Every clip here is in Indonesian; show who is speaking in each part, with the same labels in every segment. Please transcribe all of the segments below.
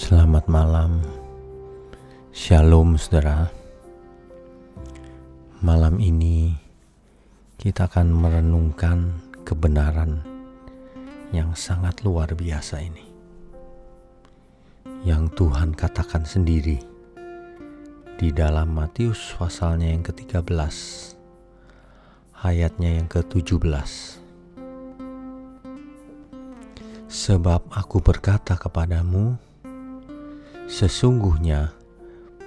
Speaker 1: Selamat malam, Shalom, saudara. Malam ini kita akan merenungkan kebenaran yang sangat luar biasa ini, yang Tuhan katakan sendiri di dalam Matius pasalnya yang ke-13, ayatnya yang ke-17. Sebab aku berkata kepadamu, Sesungguhnya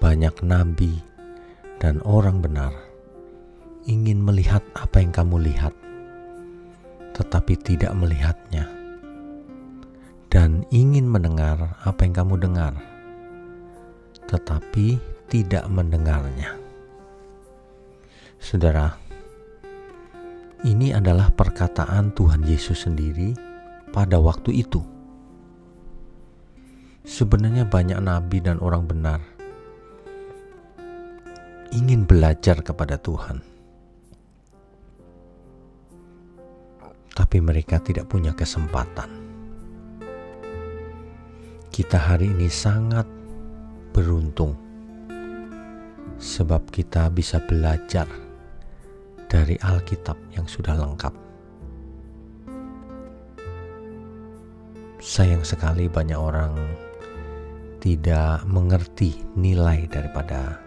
Speaker 1: banyak nabi dan orang benar ingin melihat apa yang kamu lihat, tetapi tidak melihatnya, dan ingin mendengar apa yang kamu dengar, tetapi tidak mendengarnya. Saudara, ini adalah perkataan Tuhan Yesus sendiri pada waktu itu Sebenarnya banyak nabi dan orang benar ingin belajar kepada Tuhan. Tapi mereka tidak punya kesempatan. Kita hari ini sangat beruntung sebab kita bisa belajar dari Alkitab yang sudah lengkap. Sayang sekali banyak orang tidak mengerti nilai daripada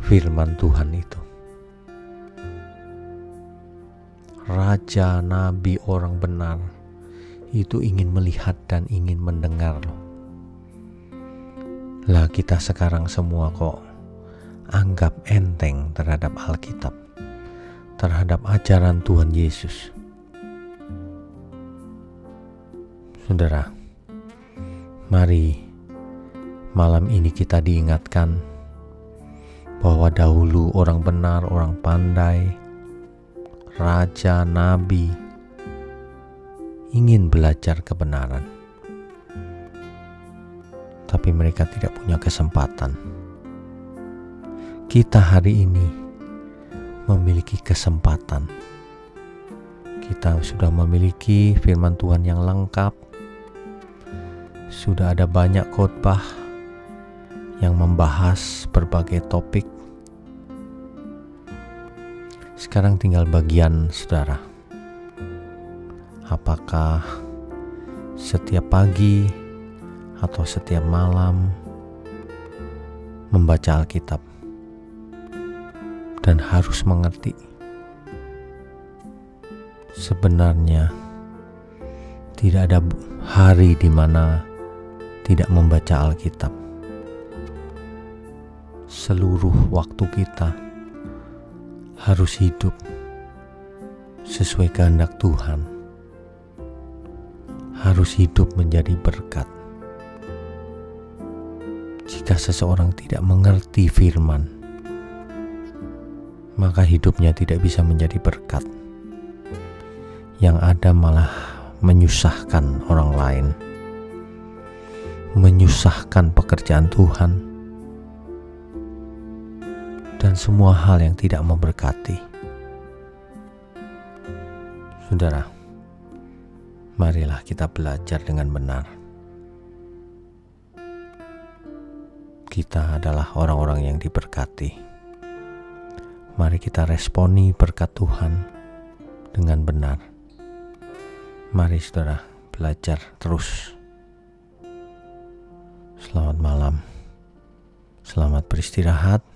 Speaker 1: firman Tuhan itu. Raja, nabi, orang benar itu ingin melihat dan ingin mendengar loh. Lah kita sekarang semua kok anggap enteng terhadap Alkitab, terhadap ajaran Tuhan Yesus. Saudara, mari Malam ini kita diingatkan bahwa dahulu orang benar, orang pandai, raja, nabi ingin belajar kebenaran. Tapi mereka tidak punya kesempatan. Kita hari ini memiliki kesempatan. Kita sudah memiliki firman Tuhan yang lengkap. Sudah ada banyak khotbah yang membahas berbagai topik. Sekarang tinggal bagian saudara. Apakah setiap pagi atau setiap malam membaca Alkitab dan harus mengerti sebenarnya tidak ada hari di mana tidak membaca Alkitab seluruh waktu kita harus hidup sesuai kehendak Tuhan, harus hidup menjadi berkat. Jika seseorang tidak mengerti firman, maka hidupnya tidak bisa menjadi berkat. Yang ada malah menyusahkan orang lain, menyusahkan pekerjaan Tuhan dan semua hal yang tidak memberkati. Saudara, marilah kita belajar dengan benar. Kita adalah orang-orang yang diberkati. Mari kita responi berkat Tuhan dengan benar. Mari saudara belajar terus. Selamat malam. Selamat beristirahat.